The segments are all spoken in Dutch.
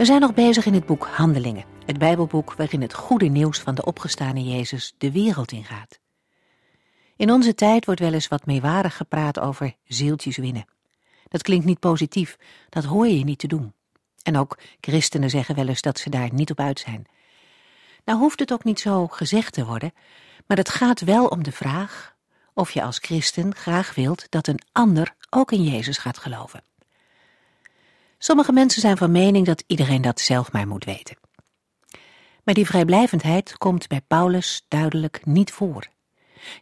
We zijn nog bezig in het boek Handelingen, het Bijbelboek waarin het goede nieuws van de opgestane Jezus de wereld ingaat. In onze tijd wordt wel eens wat meewarig gepraat over zieltjes winnen. Dat klinkt niet positief, dat hoor je niet te doen. En ook christenen zeggen wel eens dat ze daar niet op uit zijn. Nou hoeft het ook niet zo gezegd te worden, maar het gaat wel om de vraag of je als christen graag wilt dat een ander ook in Jezus gaat geloven. Sommige mensen zijn van mening dat iedereen dat zelf maar moet weten. Maar die vrijblijvendheid komt bij Paulus duidelijk niet voor.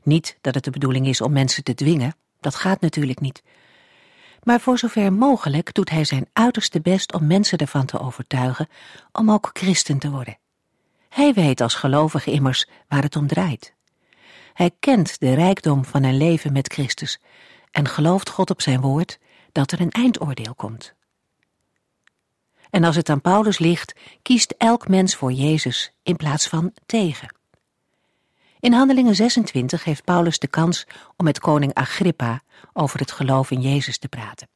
Niet dat het de bedoeling is om mensen te dwingen, dat gaat natuurlijk niet. Maar voor zover mogelijk doet hij zijn uiterste best om mensen ervan te overtuigen om ook christen te worden. Hij weet als gelovige immers waar het om draait. Hij kent de rijkdom van een leven met Christus en gelooft God op zijn woord dat er een eindoordeel komt. En als het aan Paulus ligt, kiest elk mens voor Jezus in plaats van tegen. In Handelingen 26 heeft Paulus de kans om met koning Agrippa over het geloof in Jezus te praten.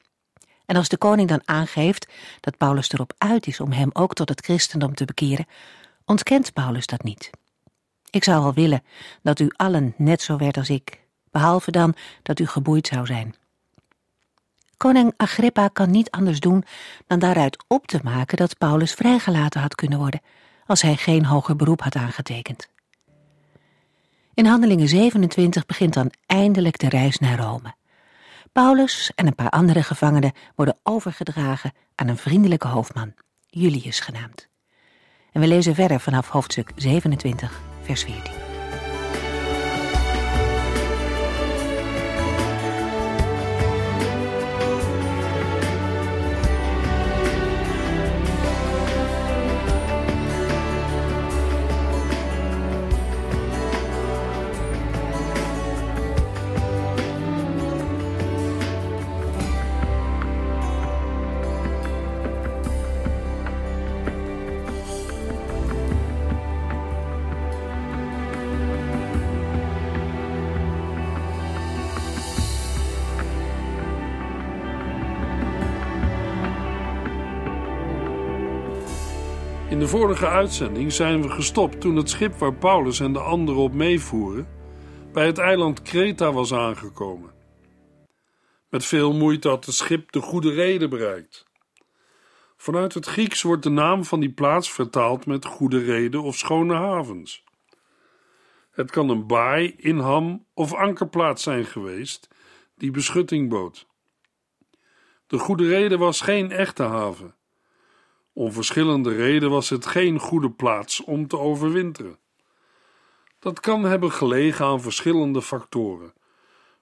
En als de koning dan aangeeft dat Paulus erop uit is om hem ook tot het christendom te bekeren, ontkent Paulus dat niet. Ik zou wel willen dat u allen net zo werd als ik, behalve dan dat u geboeid zou zijn. Koning Agrippa kan niet anders doen dan daaruit op te maken dat Paulus vrijgelaten had kunnen worden, als hij geen hoger beroep had aangetekend. In Handelingen 27 begint dan eindelijk de reis naar Rome. Paulus en een paar andere gevangenen worden overgedragen aan een vriendelijke hoofdman, Julius genaamd. En we lezen verder vanaf hoofdstuk 27, vers 14. De vorige uitzending zijn we gestopt toen het schip waar Paulus en de anderen op meevoeren bij het eiland Kreta was aangekomen. Met veel moeite had het schip de goede reden bereikt. Vanuit het Grieks wordt de naam van die plaats vertaald met goede reden of schone havens. Het kan een baai, inham of ankerplaats zijn geweest die beschutting bood. De goede reden was geen echte haven. Om verschillende redenen was het geen goede plaats om te overwinteren. Dat kan hebben gelegen aan verschillende factoren,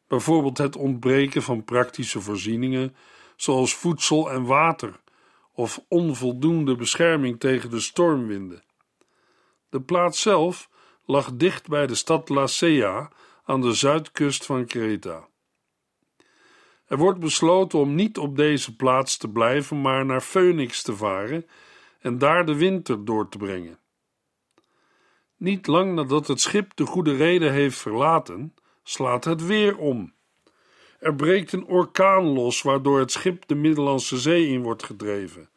bijvoorbeeld het ontbreken van praktische voorzieningen zoals voedsel en water of onvoldoende bescherming tegen de stormwinden. De plaats zelf lag dicht bij de stad Lacea aan de zuidkust van Kreta. Er wordt besloten om niet op deze plaats te blijven, maar naar Phoenix te varen en daar de winter door te brengen. Niet lang nadat het schip de goede reden heeft verlaten, slaat het weer om. Er breekt een orkaan los, waardoor het schip de Middellandse Zee in wordt gedreven,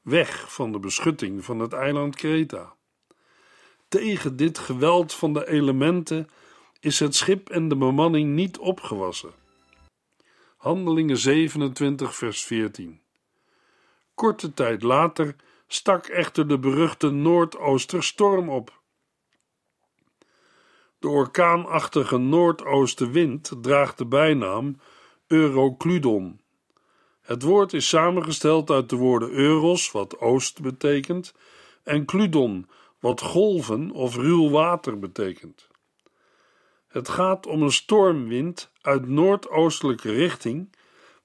weg van de beschutting van het eiland Kreta. Tegen dit geweld van de elementen is het schip en de bemanning niet opgewassen. Handelingen 27, vers 14. Korte tijd later stak echter de beruchte Noordoosterstorm op. De orkaanachtige Noordoostenwind draagt de bijnaam Euroclydon. Het woord is samengesteld uit de woorden euros, wat oost betekent, en kludon, wat golven of ruw water betekent. Het gaat om een stormwind uit noordoostelijke richting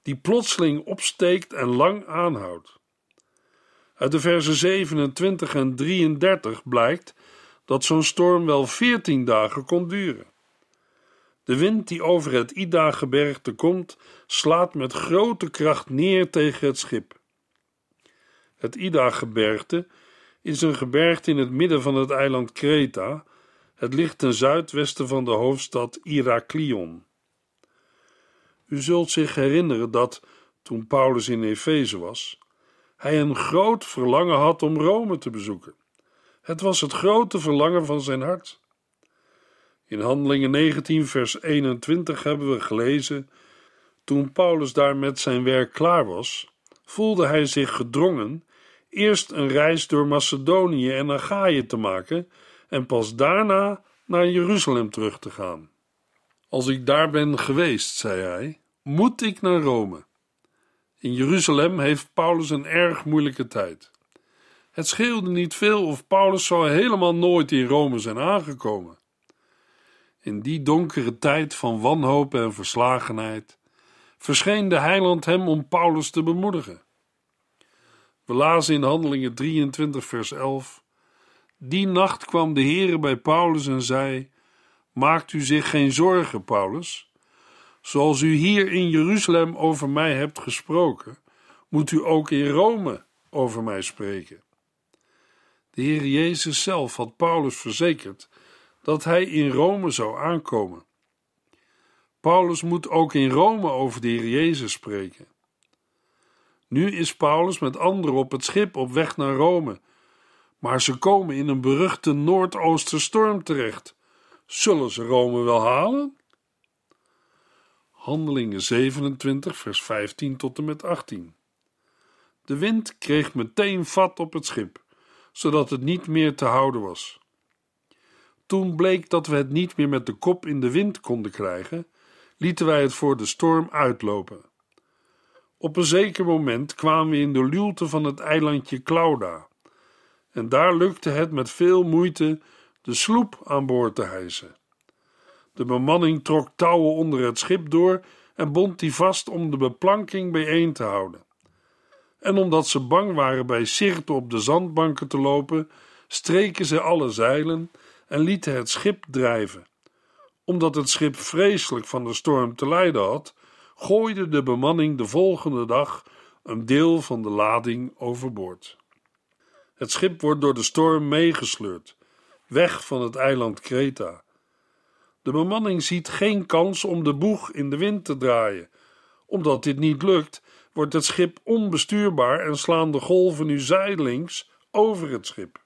die plotseling opsteekt en lang aanhoudt. Uit de versen 27 en 33 blijkt dat zo'n storm wel 14 dagen kon duren. De wind die over het Ida-gebergte komt, slaat met grote kracht neer tegen het schip. Het Ida-gebergte is een gebergte in het midden van het eiland Kreta. Het ligt ten zuidwesten van de hoofdstad Iraklion. U zult zich herinneren dat, toen Paulus in Efeze was, hij een groot verlangen had om Rome te bezoeken. Het was het grote verlangen van zijn hart. In Handelingen 19, vers 21 hebben we gelezen: Toen Paulus daar met zijn werk klaar was, voelde hij zich gedrongen eerst een reis door Macedonië en Achaïe te maken en pas daarna naar Jeruzalem terug te gaan. Als ik daar ben geweest, zei hij, moet ik naar Rome. In Jeruzalem heeft Paulus een erg moeilijke tijd. Het scheelde niet veel of Paulus zou helemaal nooit in Rome zijn aangekomen. In die donkere tijd van wanhoop en verslagenheid verscheen de heiland hem om Paulus te bemoedigen. We lazen in Handelingen 23, vers 11. Die nacht kwam de Heere bij Paulus en zei: Maakt u zich geen zorgen, Paulus. Zoals u hier in Jeruzalem over mij hebt gesproken, moet u ook in Rome over mij spreken. De Heer Jezus zelf had Paulus verzekerd dat hij in Rome zou aankomen. Paulus moet ook in Rome over de Heer Jezus spreken. Nu is Paulus met anderen op het schip op weg naar Rome, maar ze komen in een beruchte noordoosterstorm terecht. Zullen ze Rome wel halen? Handelingen 27, vers 15 tot en met 18. De wind kreeg meteen vat op het schip, zodat het niet meer te houden was. Toen bleek dat we het niet meer met de kop in de wind konden krijgen, lieten wij het voor de storm uitlopen. Op een zeker moment kwamen we in de luwte van het eilandje Clauda, en daar lukte het met veel moeite de sloep aan boord te hijsen. De bemanning trok touwen onder het schip door en bond die vast om de beplanking bijeen te houden. En omdat ze bang waren bij Sirte op de zandbanken te lopen, streken ze alle zeilen en lieten het schip drijven. Omdat het schip vreselijk van de storm te lijden had, gooide de bemanning de volgende dag een deel van de lading overboord. Het schip wordt door de storm meegesleurd, weg van het eiland Kreta. De bemanning ziet geen kans om de boeg in de wind te draaien. Omdat dit niet lukt, wordt het schip onbestuurbaar en slaan de golven nu zijdelings over het schip.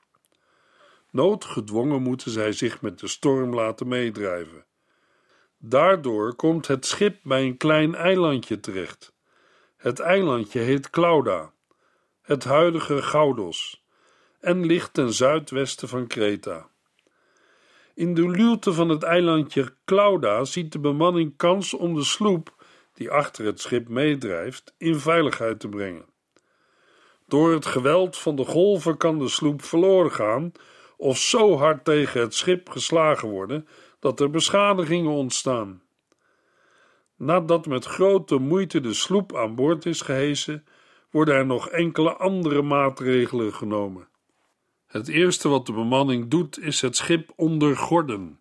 Noodgedwongen moeten zij zich met de storm laten meedrijven. Daardoor komt het schip bij een klein eilandje terecht. Het eilandje heet Clauda, het huidige Gaudos, en ligt ten zuidwesten van Kreta. In de luwte van het eilandje Clauda ziet de bemanning kans om de sloep, die achter het schip meedrijft, in veiligheid te brengen. Door het geweld van de golven kan de sloep verloren gaan of zo hard tegen het schip geslagen worden dat er beschadigingen ontstaan. Nadat met grote moeite de sloep aan boord is gehesen, worden er nog enkele andere maatregelen genomen. Het eerste wat de bemanning doet is het schip ondergorden.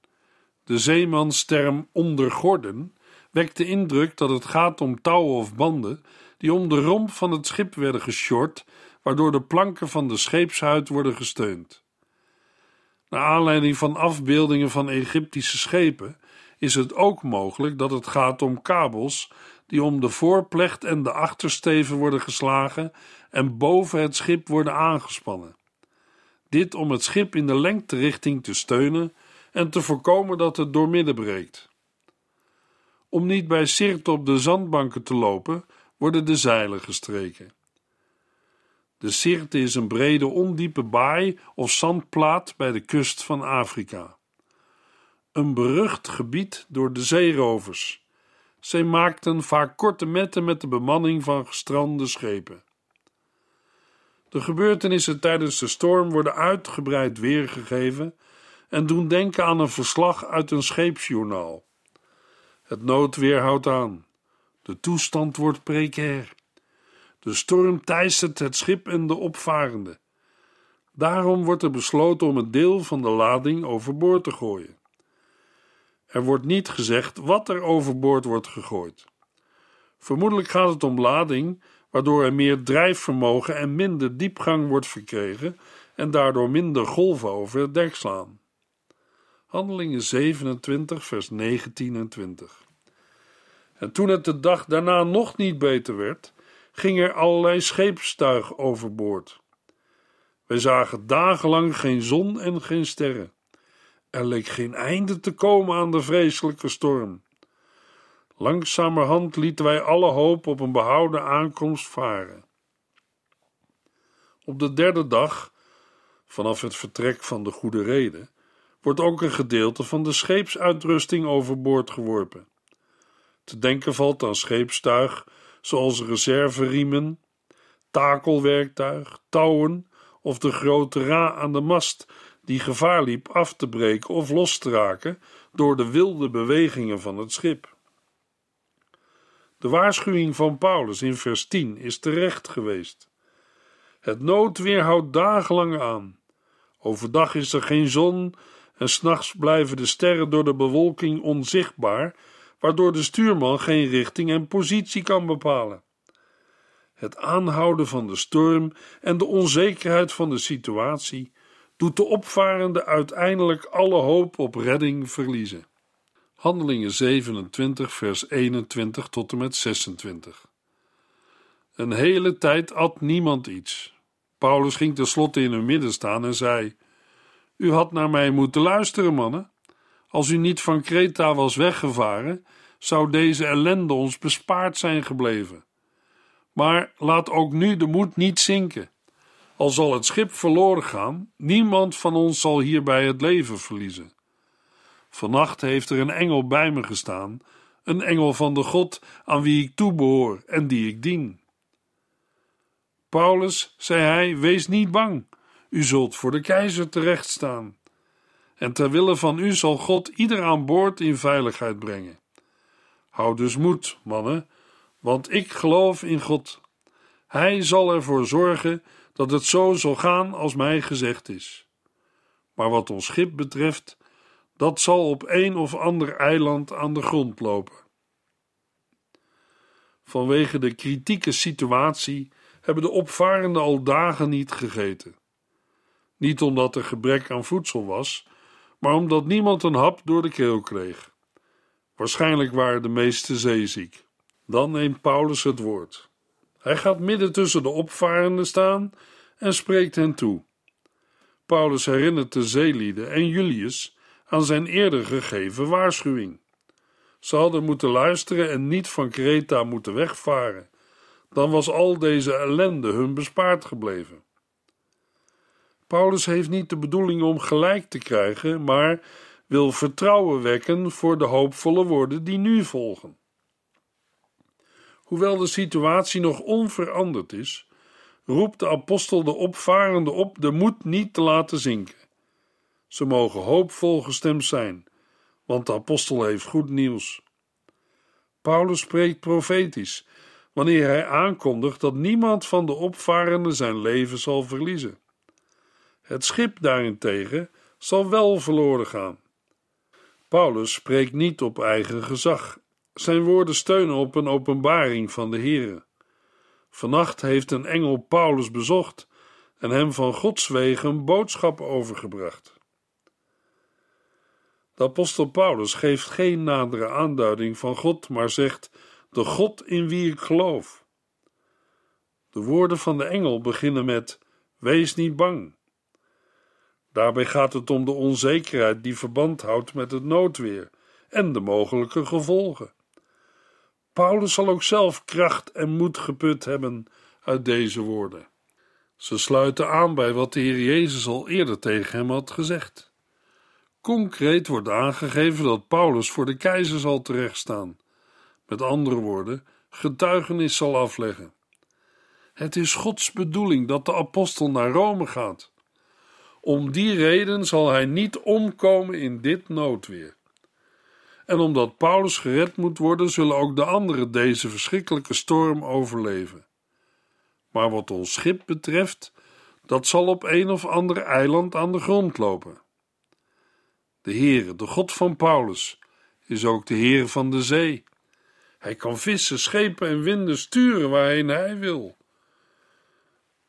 De zeemansterm ondergorden wekt de indruk dat het gaat om touwen of banden die om de romp van het schip werden geshort, waardoor de planken van de scheepshuid worden gesteund. Naar aanleiding van afbeeldingen van Egyptische schepen is het ook mogelijk dat het gaat om kabels die om de voorplecht en de achtersteven worden geslagen en boven het schip worden aangespannen. Dit om het schip in de lengterichting te steunen en te voorkomen dat het doormidden breekt. Om niet bij Sirte op de zandbanken te lopen, worden de zeilen gestreken. De Sirte is een brede ondiepe baai of zandplaat bij de kust van Afrika. Een berucht gebied door de zeerovers. Zij maakten vaak korte metten met de bemanning van gestrande schepen. De gebeurtenissen tijdens de storm worden uitgebreid weergegeven en doen denken aan een verslag uit een scheepsjournaal. Het noodweer houdt aan. De toestand wordt precair. De storm teistert het schip en de opvarenden. Daarom wordt er besloten om een deel van de lading overboord te gooien. Er wordt niet gezegd wat er overboord wordt gegooid. Vermoedelijk gaat het om lading, waardoor er meer drijfvermogen en minder diepgang wordt verkregen en daardoor minder golven over het dek slaan. Handelingen 27, vers 19 en 20. En toen het de dag daarna nog niet beter werd, ging er allerlei scheepstuig overboord. Wij zagen dagenlang geen zon en geen sterren. Er leek geen einde te komen aan de vreselijke storm. Langzamerhand lieten wij alle hoop op een behouden aankomst varen. Op de derde dag, vanaf het vertrek van de Goede Reden, wordt ook een gedeelte van de scheepsuitrusting overboord geworpen. Te denken valt aan scheepstuig zoals reserveriemen, takelwerktuig, touwen of de grote ra aan de mast die gevaar liep af te breken of los te raken door de wilde bewegingen van het schip. De waarschuwing van Paulus in vers 10 is terecht geweest. Het noodweer houdt dagenlang aan. Overdag is er geen zon en s'nachts blijven de sterren door de bewolking onzichtbaar, waardoor de stuurman geen richting en positie kan bepalen. Het aanhouden van de storm en de onzekerheid van de situatie doet de opvarende uiteindelijk alle hoop op redding verliezen. Handelingen 27, vers 21 tot en met 26. Een hele tijd at niemand iets. Paulus ging tenslotte in hun midden staan en zei: U had naar mij moeten luisteren, mannen. Als u niet van Kreta was weggevaren, zou deze ellende ons bespaard zijn gebleven. Maar laat ook nu de moed niet zinken. Al zal het schip verloren gaan, niemand van ons zal hierbij het leven verliezen. Vannacht heeft er een engel bij me gestaan, een engel van de God aan wie ik toebehoor en die ik dien. Paulus, zei hij, wees niet bang, u zult voor de keizer terechtstaan. En ter wille van u zal God ieder aan boord in veiligheid brengen. Houd dus moed, mannen, want ik geloof in God. Hij zal ervoor zorgen dat het zo zal gaan als mij gezegd is. Maar wat ons schip betreft, dat zal op een of ander eiland aan de grond lopen. Vanwege de kritieke situatie hebben de opvarenden al dagen niet gegeten. Niet omdat er gebrek aan voedsel was, maar omdat niemand een hap door de keel kreeg. Waarschijnlijk waren de meesten zeeziek. Dan neemt Paulus het woord. Hij gaat midden tussen de opvarenden staan en spreekt hen toe. Paulus herinnert de zeelieden en Julius aan zijn eerder gegeven waarschuwing. Ze hadden moeten luisteren en niet van Kreta moeten wegvaren. Dan was al deze ellende hun bespaard gebleven. Paulus heeft niet de bedoeling om gelijk te krijgen, maar wil vertrouwen wekken voor de hoopvolle woorden die nu volgen. Hoewel de situatie nog onveranderd is, roept de apostel de opvarenden op de moed niet te laten zinken. Ze mogen hoopvol gestemd zijn, want de apostel heeft goed nieuws. Paulus spreekt profetisch wanneer hij aankondigt dat niemand van de opvarenden zijn leven zal verliezen. Het schip daarentegen zal wel verloren gaan. Paulus spreekt niet op eigen gezag. Zijn woorden steunen op een openbaring van de Here. Vannacht heeft een engel Paulus bezocht en hem van Gods wegen een boodschap overgebracht. De apostel Paulus geeft geen nadere aanduiding van God, maar zegt: De God in wie ik geloof. De woorden van de engel beginnen met: Wees niet bang. Daarbij gaat het om de onzekerheid die verband houdt met het noodweer en de mogelijke gevolgen. Paulus zal ook zelf kracht en moed geput hebben uit deze woorden. Ze sluiten aan bij wat de Heer Jezus al eerder tegen hem had gezegd. Concreet wordt aangegeven dat Paulus voor de keizer zal terechtstaan. Met andere woorden, getuigenis zal afleggen. Het is Gods bedoeling dat de apostel naar Rome gaat. Om die reden zal hij niet omkomen in dit noodweer. En omdat Paulus gered moet worden, zullen ook de anderen deze verschrikkelijke storm overleven. Maar wat ons schip betreft, dat zal op een of ander eiland aan de grond lopen. De Heere, de God van Paulus, is ook de Heer van de zee. Hij kan vissen, schepen en winden sturen waarheen hij wil.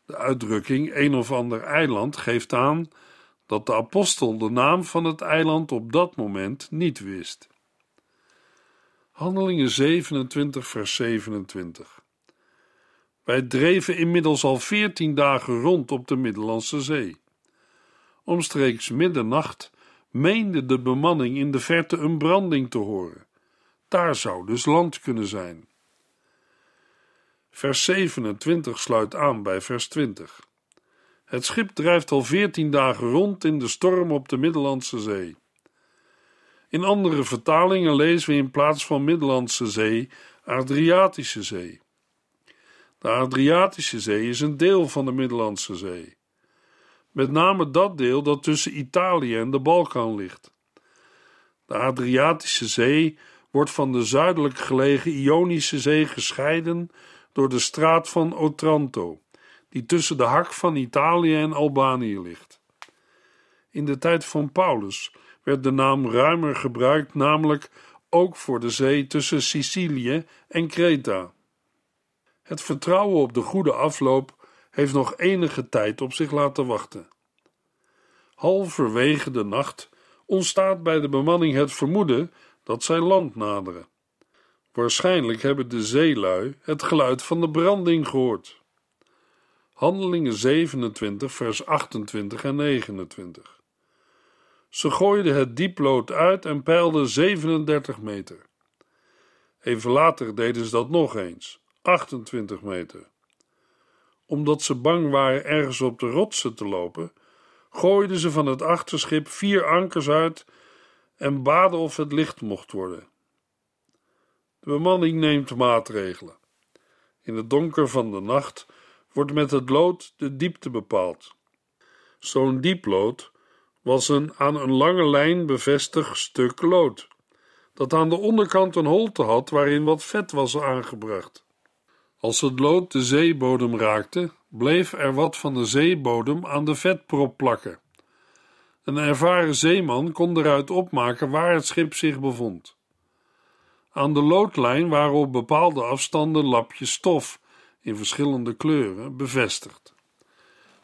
De uitdrukking een of ander eiland geeft aan dat de apostel de naam van het eiland op dat moment niet wist. Handelingen 27, vers 27. Wij dreven inmiddels al veertien dagen rond op de Middellandse Zee. Omstreeks middernacht meende de bemanning in de verte een branding te horen. Daar zou dus land kunnen zijn. Vers 27 sluit aan bij vers 20. Het schip drijft al veertien dagen rond in de storm op de Middellandse Zee. In andere vertalingen lezen we in plaats van Middellandse Zee Adriatische Zee. De Adriatische Zee is een deel van de Middellandse Zee. Met name dat deel dat tussen Italië en de Balkan ligt. De Adriatische Zee wordt van de zuidelijk gelegen Ionische Zee gescheiden door de straat van Otranto, die tussen de hak van Italië en Albanië ligt. In de tijd van Paulus werd de naam ruimer gebruikt, namelijk ook voor de zee tussen Sicilië en Kreta. Het vertrouwen op de goede afloop heeft nog enige tijd op zich laten wachten. Halverwege de nacht ontstaat bij de bemanning het vermoeden dat zij land naderen. Waarschijnlijk hebben de zeelui het geluid van de branding gehoord. Handelingen 27, vers 28 en 29. Ze gooiden het dieplood uit en peilden 37 meter. Even later deden ze dat nog eens, 28 meter. Omdat ze bang waren ergens op de rotsen te lopen, gooiden ze van het achterschip vier ankers uit en baden of het licht mocht worden. De bemanning neemt maatregelen. In het donker van de nacht wordt met het lood de diepte bepaald. Zo'n dieplood was een aan een lange lijn bevestigd stuk lood, dat aan de onderkant een holte had waarin wat vet was aangebracht. Als het lood de zeebodem raakte, bleef er wat van de zeebodem aan de vetprop plakken. Een ervaren zeeman kon eruit opmaken waar het schip zich bevond. Aan de loodlijn waren op bepaalde afstanden lapjes stof in verschillende kleuren bevestigd.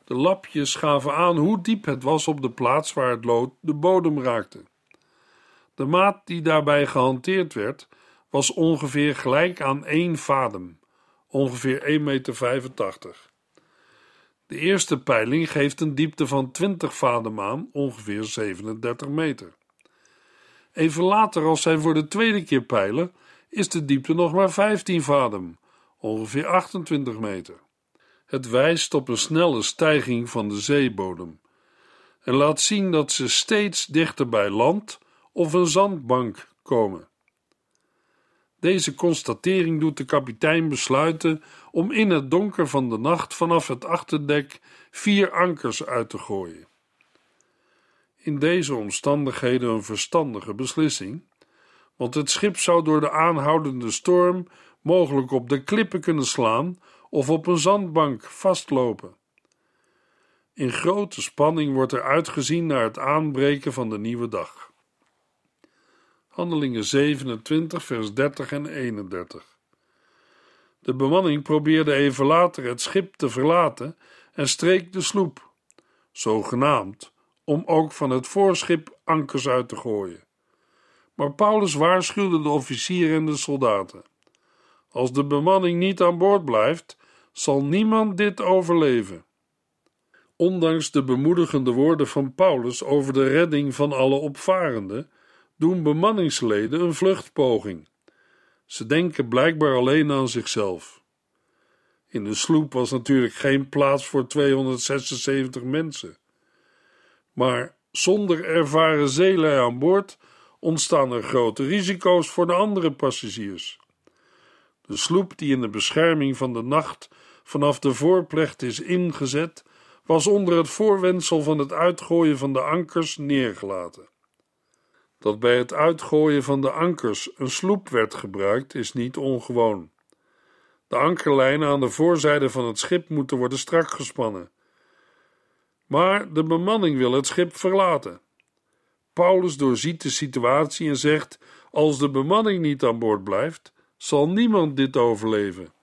De lapjes gaven aan hoe diep het was op de plaats waar het lood de bodem raakte. De maat die daarbij gehanteerd werd, was ongeveer gelijk aan één vadem, ongeveer 1,85 meter. De eerste peiling geeft een diepte van 20 vadem aan, ongeveer 37 meter. Even later, als zij voor de tweede keer peilen, is de diepte nog maar 15 vadem, ongeveer 28 meter. Het wijst op een snelle stijging van de zeebodem en laat zien dat ze steeds dichter bij land of een zandbank komen. Deze constatering doet de kapitein besluiten om in het donker van de nacht vanaf het achterdek vier ankers uit te gooien. In deze omstandigheden een verstandige beslissing, want het schip zou door de aanhoudende storm mogelijk op de klippen kunnen slaan of op een zandbank vastlopen. In grote spanning wordt er uitgezien naar het aanbreken van de nieuwe dag. Handelingen 27, vers 30 en 31. De bemanning probeerde even later het schip te verlaten en streek de sloep, zogenaamd, om ook van het voorschip ankers uit te gooien. Maar Paulus waarschuwde de officieren en de soldaten. Als de bemanning niet aan boord blijft, zal niemand dit overleven. Ondanks de bemoedigende woorden van Paulus over de redding van alle opvarenden, doen bemanningsleden een vluchtpoging. Ze denken blijkbaar alleen aan zichzelf. In de sloep was natuurlijk geen plaats voor 276 mensen. Maar zonder ervaren zeelui aan boord ontstaan er grote risico's voor de andere passagiers. De sloep die in de bescherming van de nacht vanaf de voorplecht is ingezet, was onder het voorwendsel van het uitgooien van de ankers neergelaten. Dat bij het uitgooien van de ankers een sloep werd gebruikt, is niet ongewoon. De ankerlijnen aan de voorzijde van het schip moeten worden strak gespannen. Maar de bemanning wil het schip verlaten. Paulus doorziet de situatie en zegt: Als de bemanning niet aan boord blijft, zal niemand dit overleven.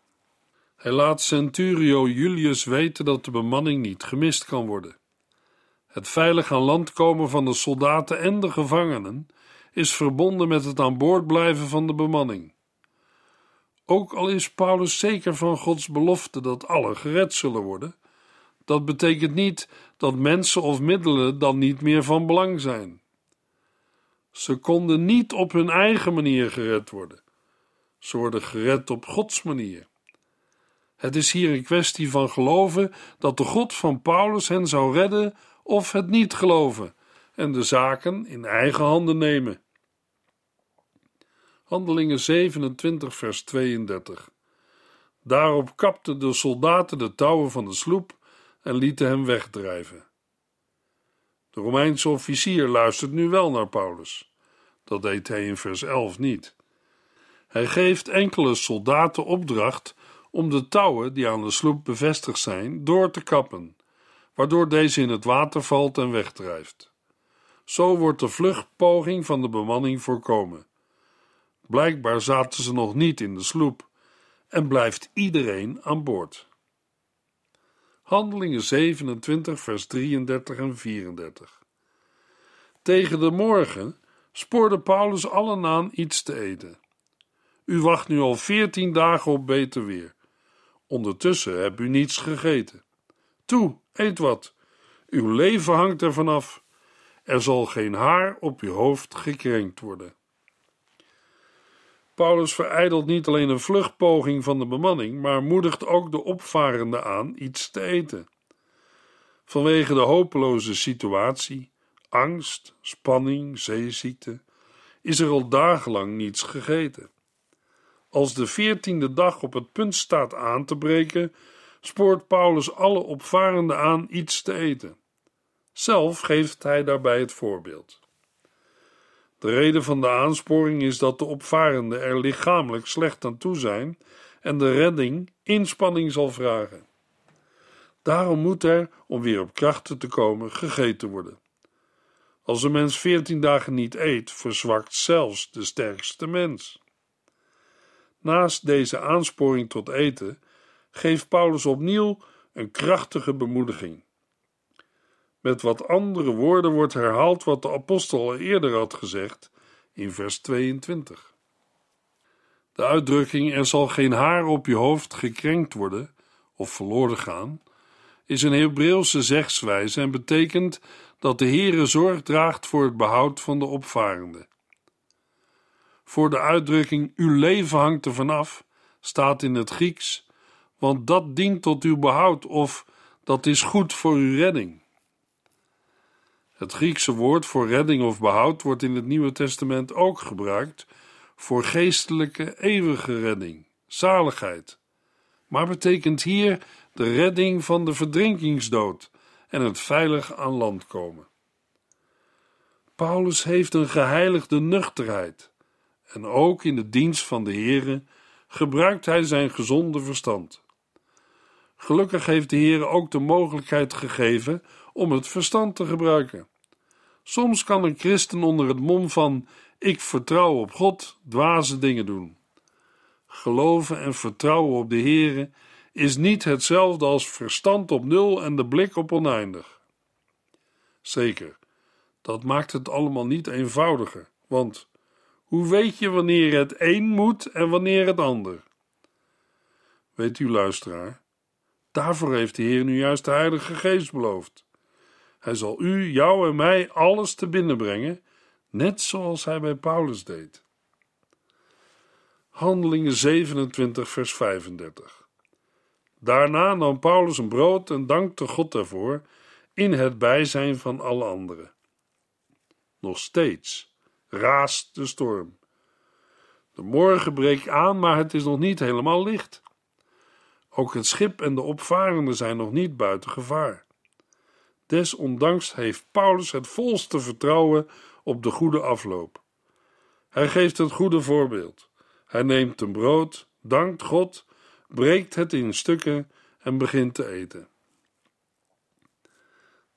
Hij laat Centurio Julius weten dat de bemanning niet gemist kan worden. Het veilig aan land komen van de soldaten en de gevangenen is verbonden met het aan boord blijven van de bemanning. Ook al is Paulus zeker van Gods belofte dat alle gered zullen worden, dat betekent niet dat mensen of middelen dan niet meer van belang zijn. Ze konden niet op hun eigen manier gered worden. Ze worden gered op Gods manier. Het is hier een kwestie van geloven dat de God van Paulus hen zou redden of het niet geloven en de zaken in eigen handen nemen. Handelingen 27, vers 32. Daarop kapten de soldaten de touwen van de sloep en lieten hem wegdrijven. De Romeinse officier luistert nu wel naar Paulus. Dat deed hij in vers 11 niet. Hij geeft enkele soldaten opdracht om de touwen die aan de sloep bevestigd zijn door te kappen, waardoor deze in het water valt en wegdrijft. Zo wordt de vluchtpoging van de bemanning voorkomen. Blijkbaar zaten ze nog niet in de sloep en blijft iedereen aan boord. Handelingen 27, vers 33 en 34. Tegen de morgen spoorde Paulus allen aan iets te eten. U wacht nu al veertien dagen op beter weer. Ondertussen hebt u niets gegeten. Eet wat. Uw leven hangt ervan af. Er zal geen haar op uw hoofd gekrenkt worden. Paulus verijdelt niet alleen een vluchtpoging van de bemanning, maar moedigt ook de opvarenden aan iets te eten. Vanwege de hopeloze situatie, angst, spanning, zeeziekte, is er al dagenlang niets gegeten. Als de veertiende dag op het punt staat aan te breken, spoort Paulus alle opvarenden aan iets te eten. Zelf geeft hij daarbij het voorbeeld. De reden van de aansporing is dat de opvarenden er lichamelijk slecht aan toe zijn en de redding inspanning zal vragen. Daarom moet er, om weer op krachten te komen, gegeten worden. Als een mens veertien dagen niet eet, verzwakt zelfs de sterkste mens. Naast deze aansporing tot eten geeft Paulus opnieuw een krachtige bemoediging. Met wat andere woorden wordt herhaald wat de apostel al eerder had gezegd in vers 22. De uitdrukking er zal geen haar op je hoofd gekrenkt worden of verloren gaan, is een Hebreeuwse zegswijze en betekent dat de Heere zorg draagt voor het behoud van de opvarende. Voor de uitdrukking uw leven hangt er vanaf staat in het Grieks, want dat dient tot uw behoud of dat is goed voor uw redding. Het Griekse woord voor redding of behoud wordt in het Nieuwe Testament ook gebruikt voor geestelijke eeuwige redding, zaligheid, maar betekent hier de redding van de verdrinkingsdood en het veilig aan land komen. Paulus heeft een geheiligde nuchterheid en ook in de dienst van de Heere gebruikt hij zijn gezonde verstand. Gelukkig heeft de Heer ook de mogelijkheid gegeven om het verstand te gebruiken. Soms kan een christen onder het mom van ik vertrouw op God dwaze dingen doen. Geloven en vertrouwen op de Heere is niet hetzelfde als verstand op nul en de blik op oneindig. Zeker, dat maakt het allemaal niet eenvoudiger, want hoe weet je wanneer het een moet en wanneer het ander? Weet u, luisteraar, daarvoor heeft de Heer nu juist de Heilige Geest beloofd. Hij zal u, jou en mij alles te binnen brengen, net zoals hij bij Paulus deed. Handelingen 27, vers 35. Daarna nam Paulus een brood en dankte God daarvoor in het bijzijn van alle anderen. Nog steeds raast de storm. De morgen breekt aan, maar het is nog niet helemaal licht. Ook het schip en de opvarenden zijn nog niet buiten gevaar. Desondanks heeft Paulus het volste vertrouwen op de goede afloop. Hij geeft het goede voorbeeld. Hij neemt een brood, dankt God, breekt het in stukken en begint te eten.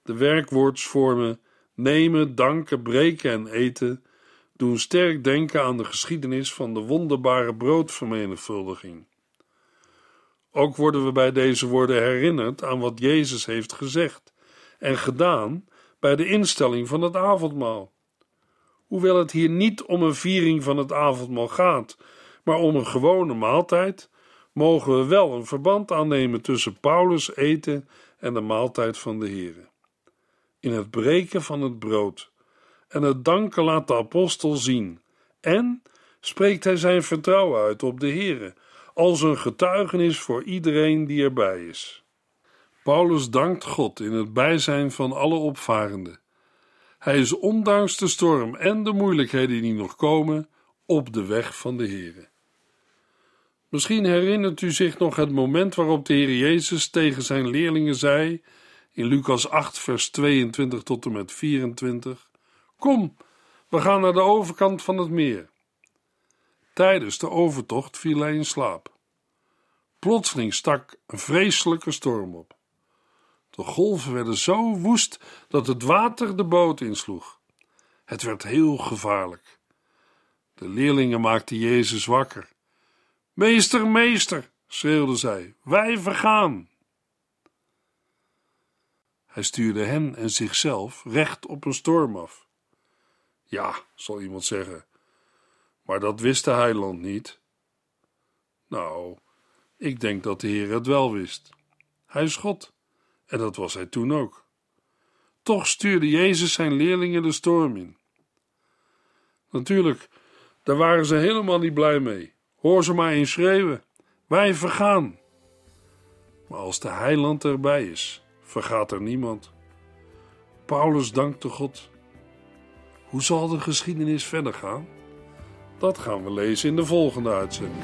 De werkwoordsvormen nemen, danken, breken en eten doen sterk denken aan de geschiedenis van de wonderbare broodvermenigvuldiging. Ook worden we bij deze woorden herinnerd aan wat Jezus heeft gezegd en gedaan bij de instelling van het avondmaal. Hoewel het hier niet om een viering van het avondmaal gaat, maar om een gewone maaltijd, mogen we wel een verband aannemen tussen Paulus' eten en de maaltijd van de Heer. In het breken van het brood en het danken laat de apostel zien en spreekt hij zijn vertrouwen uit op de Heer als een getuigenis voor iedereen die erbij is. Paulus dankt God in het bijzijn van alle opvarenden. Hij is ondanks de storm en de moeilijkheden die nog komen op de weg van de Heer. Misschien herinnert u zich nog het moment waarop de Heer Jezus tegen zijn leerlingen zei in Lucas 8, vers 22 tot en met 24: Kom, we gaan naar de overkant van het meer. Tijdens de overtocht viel hij in slaap. Plotseling stak een vreselijke storm op. De golven werden zo woest dat het water de boot insloeg. Het werd heel gevaarlijk. De leerlingen maakten Jezus wakker. Meester, meester, schreeuwden zij, wij vergaan. Hij stuurde hen en zichzelf recht op een storm af. Ja, zal iemand zeggen, maar dat wist de heiland niet. Nou, ik denk dat de Heer het wel wist. Hij is God, en dat was hij toen ook. Toch stuurde Jezus zijn leerlingen de storm in. Natuurlijk, daar waren ze helemaal niet blij mee. Hoor ze maar eens schreeuwen: Wij vergaan. Maar als de heiland erbij is, vergaat er niemand. Paulus dankte God. Hoe zal de geschiedenis verder gaan? Dat gaan we lezen in de volgende uitzending.